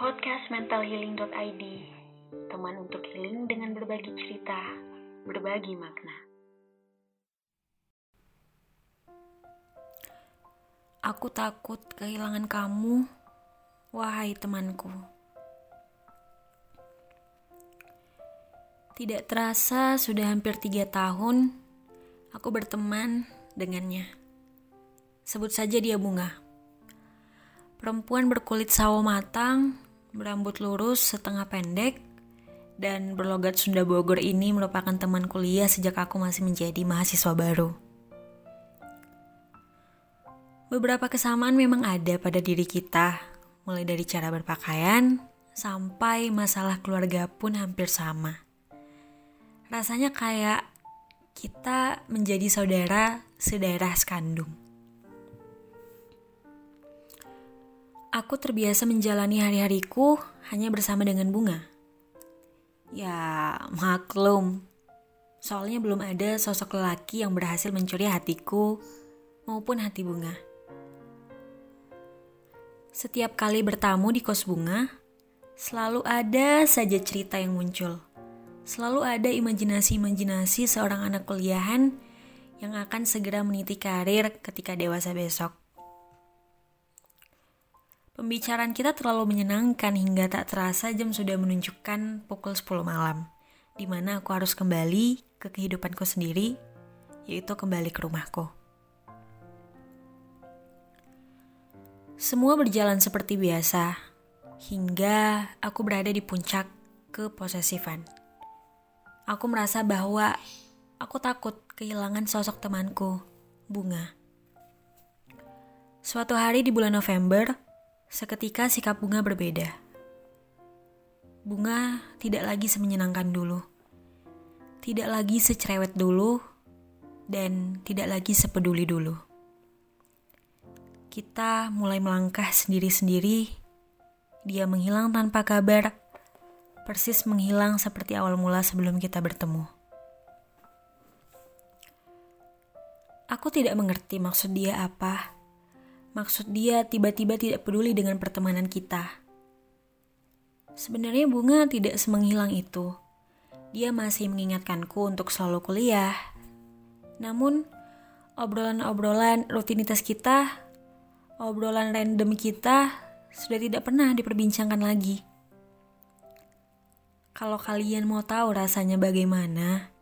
Podcast mentalhealing.id Teman untuk healing dengan berbagi cerita, berbagi makna. Aku takut kehilangan kamu, wahai temanku. Tidak terasa sudah hampir tiga tahun aku berteman dengannya. Sebut saja dia bunga. Perempuan berkulit sawo matang, berambut lurus setengah pendek, dan berlogat Sunda Bogor ini merupakan teman kuliah sejak aku masih menjadi mahasiswa baru. Beberapa kesamaan memang ada pada diri kita, mulai dari cara berpakaian sampai masalah keluarga pun hampir sama. Rasanya kayak kita menjadi saudara sedarah sekandung. Aku terbiasa menjalani hari-hariku hanya bersama dengan bunga. Ya, maklum. Soalnya belum ada sosok lelaki yang berhasil mencuri hatiku maupun hati bunga. Setiap kali bertamu di kos bunga, selalu ada saja cerita yang muncul. Selalu ada imajinasi-imajinasi seorang anak kuliahan yang akan segera meniti karir ketika dewasa besok. Pembicaraan kita terlalu menyenangkan hingga tak terasa jam sudah menunjukkan pukul 10 malam, di mana aku harus kembali ke kehidupanku sendiri, yaitu kembali ke rumahku. Semua berjalan seperti biasa, hingga aku berada di puncak keposesifan. Aku merasa bahwa aku takut kehilangan sosok temanku, Bunga. Suatu hari di bulan November, Seketika sikap bunga berbeda. Bunga tidak lagi semenyenangkan dulu. Tidak lagi secerewet dulu dan tidak lagi sepeduli dulu. Kita mulai melangkah sendiri-sendiri. Dia menghilang tanpa kabar, persis menghilang seperti awal mula sebelum kita bertemu. Aku tidak mengerti maksud dia apa Maksud dia tiba-tiba tidak peduli dengan pertemanan kita. Sebenarnya bunga tidak semenghilang itu. Dia masih mengingatkanku untuk selalu kuliah. Namun, obrolan-obrolan rutinitas kita, obrolan random kita sudah tidak pernah diperbincangkan lagi. Kalau kalian mau tahu rasanya bagaimana,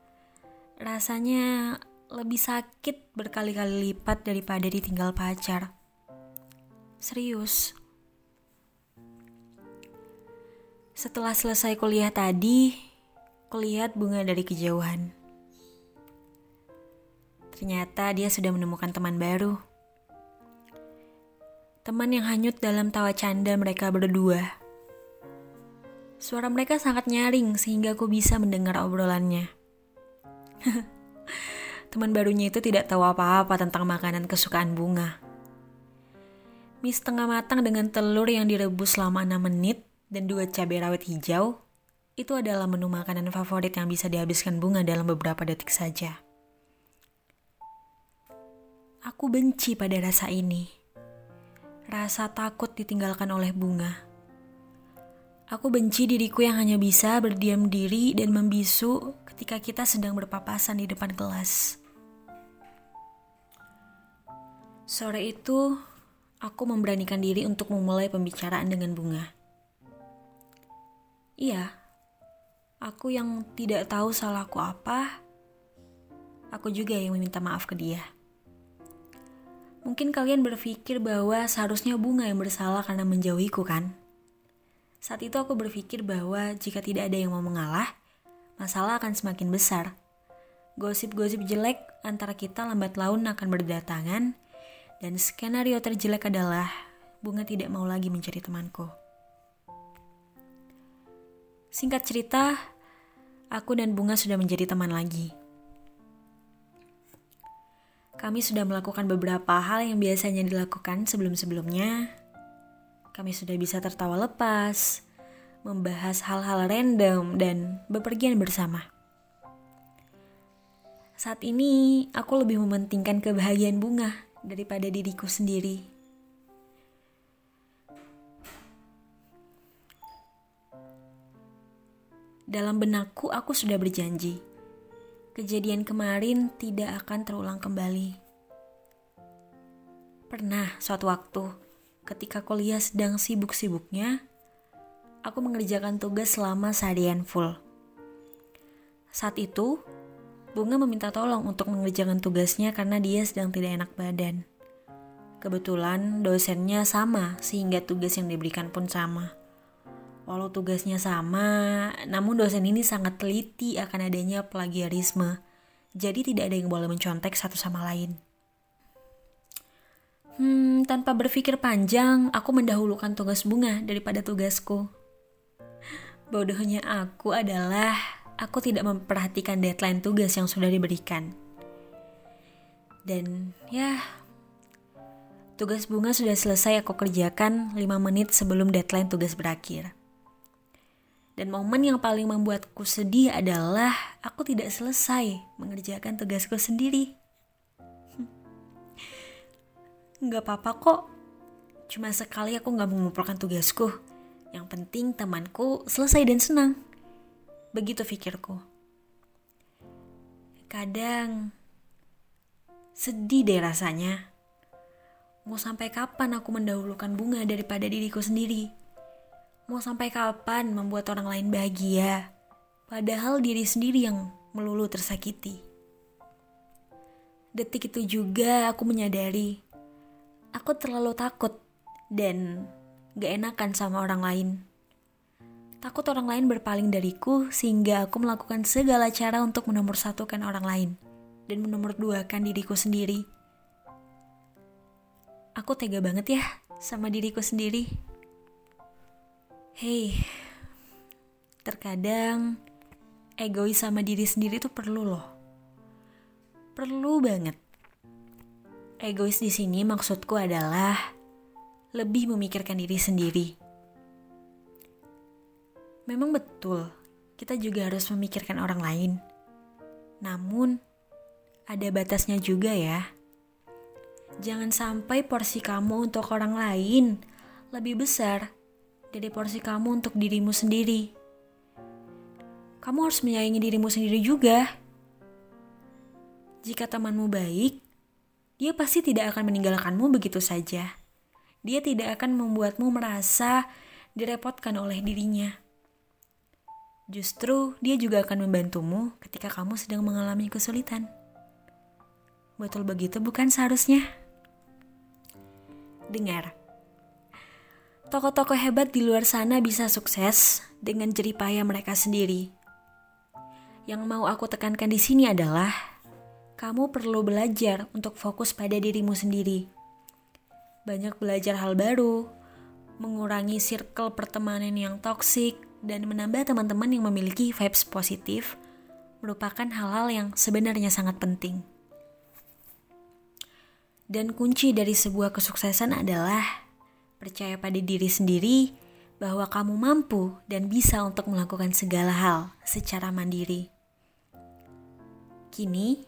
rasanya lebih sakit berkali-kali lipat daripada ditinggal pacar. Serius. Setelah selesai kuliah tadi, kulihat bunga dari kejauhan. Ternyata dia sudah menemukan teman baru. Teman yang hanyut dalam tawa canda mereka berdua. Suara mereka sangat nyaring sehingga aku bisa mendengar obrolannya. Teman barunya itu tidak tahu apa-apa tentang makanan kesukaan bunga mie setengah matang dengan telur yang direbus selama 6 menit dan dua cabai rawit hijau, itu adalah menu makanan favorit yang bisa dihabiskan bunga dalam beberapa detik saja. Aku benci pada rasa ini. Rasa takut ditinggalkan oleh bunga. Aku benci diriku yang hanya bisa berdiam diri dan membisu ketika kita sedang berpapasan di depan kelas. Sore itu, aku memberanikan diri untuk memulai pembicaraan dengan bunga. Iya, aku yang tidak tahu salahku apa, aku juga yang meminta maaf ke dia. Mungkin kalian berpikir bahwa seharusnya bunga yang bersalah karena menjauhiku kan? Saat itu aku berpikir bahwa jika tidak ada yang mau mengalah, masalah akan semakin besar. Gosip-gosip jelek antara kita lambat laun akan berdatangan, dan skenario terjelek adalah Bunga tidak mau lagi mencari temanku. Singkat cerita, aku dan Bunga sudah menjadi teman lagi. Kami sudah melakukan beberapa hal yang biasanya dilakukan sebelum-sebelumnya. Kami sudah bisa tertawa lepas, membahas hal-hal random, dan bepergian bersama. Saat ini, aku lebih mementingkan kebahagiaan bunga daripada diriku sendiri. Dalam benakku aku sudah berjanji. Kejadian kemarin tidak akan terulang kembali. Pernah suatu waktu, ketika kuliah sedang sibuk-sibuknya, aku mengerjakan tugas selama seharian full. Saat itu, Bunga meminta tolong untuk mengerjakan tugasnya karena dia sedang tidak enak badan. Kebetulan dosennya sama, sehingga tugas yang diberikan pun sama. Walau tugasnya sama, namun dosen ini sangat teliti akan adanya plagiarisme. Jadi tidak ada yang boleh mencontek satu sama lain. Hmm, tanpa berpikir panjang, aku mendahulukan tugas bunga daripada tugasku. Bodohnya aku adalah aku tidak memperhatikan deadline tugas yang sudah diberikan. Dan ya, tugas bunga sudah selesai aku kerjakan 5 menit sebelum deadline tugas berakhir. Dan momen yang paling membuatku sedih adalah aku tidak selesai mengerjakan tugasku sendiri. Nggak apa-apa kok, cuma sekali aku nggak mengumpulkan tugasku. Yang penting temanku selesai dan senang. Begitu pikirku. Kadang sedih deh rasanya. Mau sampai kapan aku mendahulukan bunga daripada diriku sendiri? Mau sampai kapan membuat orang lain bahagia, padahal diri sendiri yang melulu tersakiti. Detik itu juga aku menyadari, aku terlalu takut dan gak enakan sama orang lain. Takut orang lain berpaling dariku sehingga aku melakukan segala cara untuk menomorsatukan orang lain dan menomorduakan diriku sendiri. Aku tega banget ya sama diriku sendiri. Hei, terkadang egois sama diri sendiri tuh perlu loh. Perlu banget. Egois di sini maksudku adalah lebih memikirkan diri sendiri. Memang betul, kita juga harus memikirkan orang lain. Namun, ada batasnya juga ya. Jangan sampai porsi kamu untuk orang lain lebih besar dari porsi kamu untuk dirimu sendiri. Kamu harus menyayangi dirimu sendiri juga. Jika temanmu baik, dia pasti tidak akan meninggalkanmu begitu saja. Dia tidak akan membuatmu merasa direpotkan oleh dirinya. Justru dia juga akan membantumu ketika kamu sedang mengalami kesulitan. Betul begitu bukan seharusnya? Dengar, Tokoh-tokoh hebat di luar sana bisa sukses dengan jeripaya mereka sendiri. Yang mau aku tekankan di sini adalah kamu perlu belajar untuk fokus pada dirimu sendiri. Banyak belajar hal baru, mengurangi circle pertemanan yang toksik, dan menambah teman-teman yang memiliki vibes positif merupakan hal-hal yang sebenarnya sangat penting. Dan kunci dari sebuah kesuksesan adalah Percaya pada diri sendiri bahwa kamu mampu dan bisa untuk melakukan segala hal secara mandiri. Kini,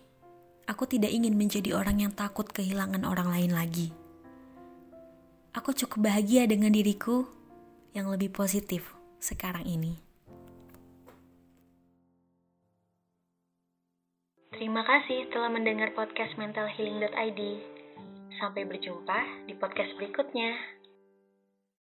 aku tidak ingin menjadi orang yang takut kehilangan orang lain lagi. Aku cukup bahagia dengan diriku yang lebih positif sekarang ini. Terima kasih telah mendengar podcast mentalhealing.id. Sampai berjumpa di podcast berikutnya.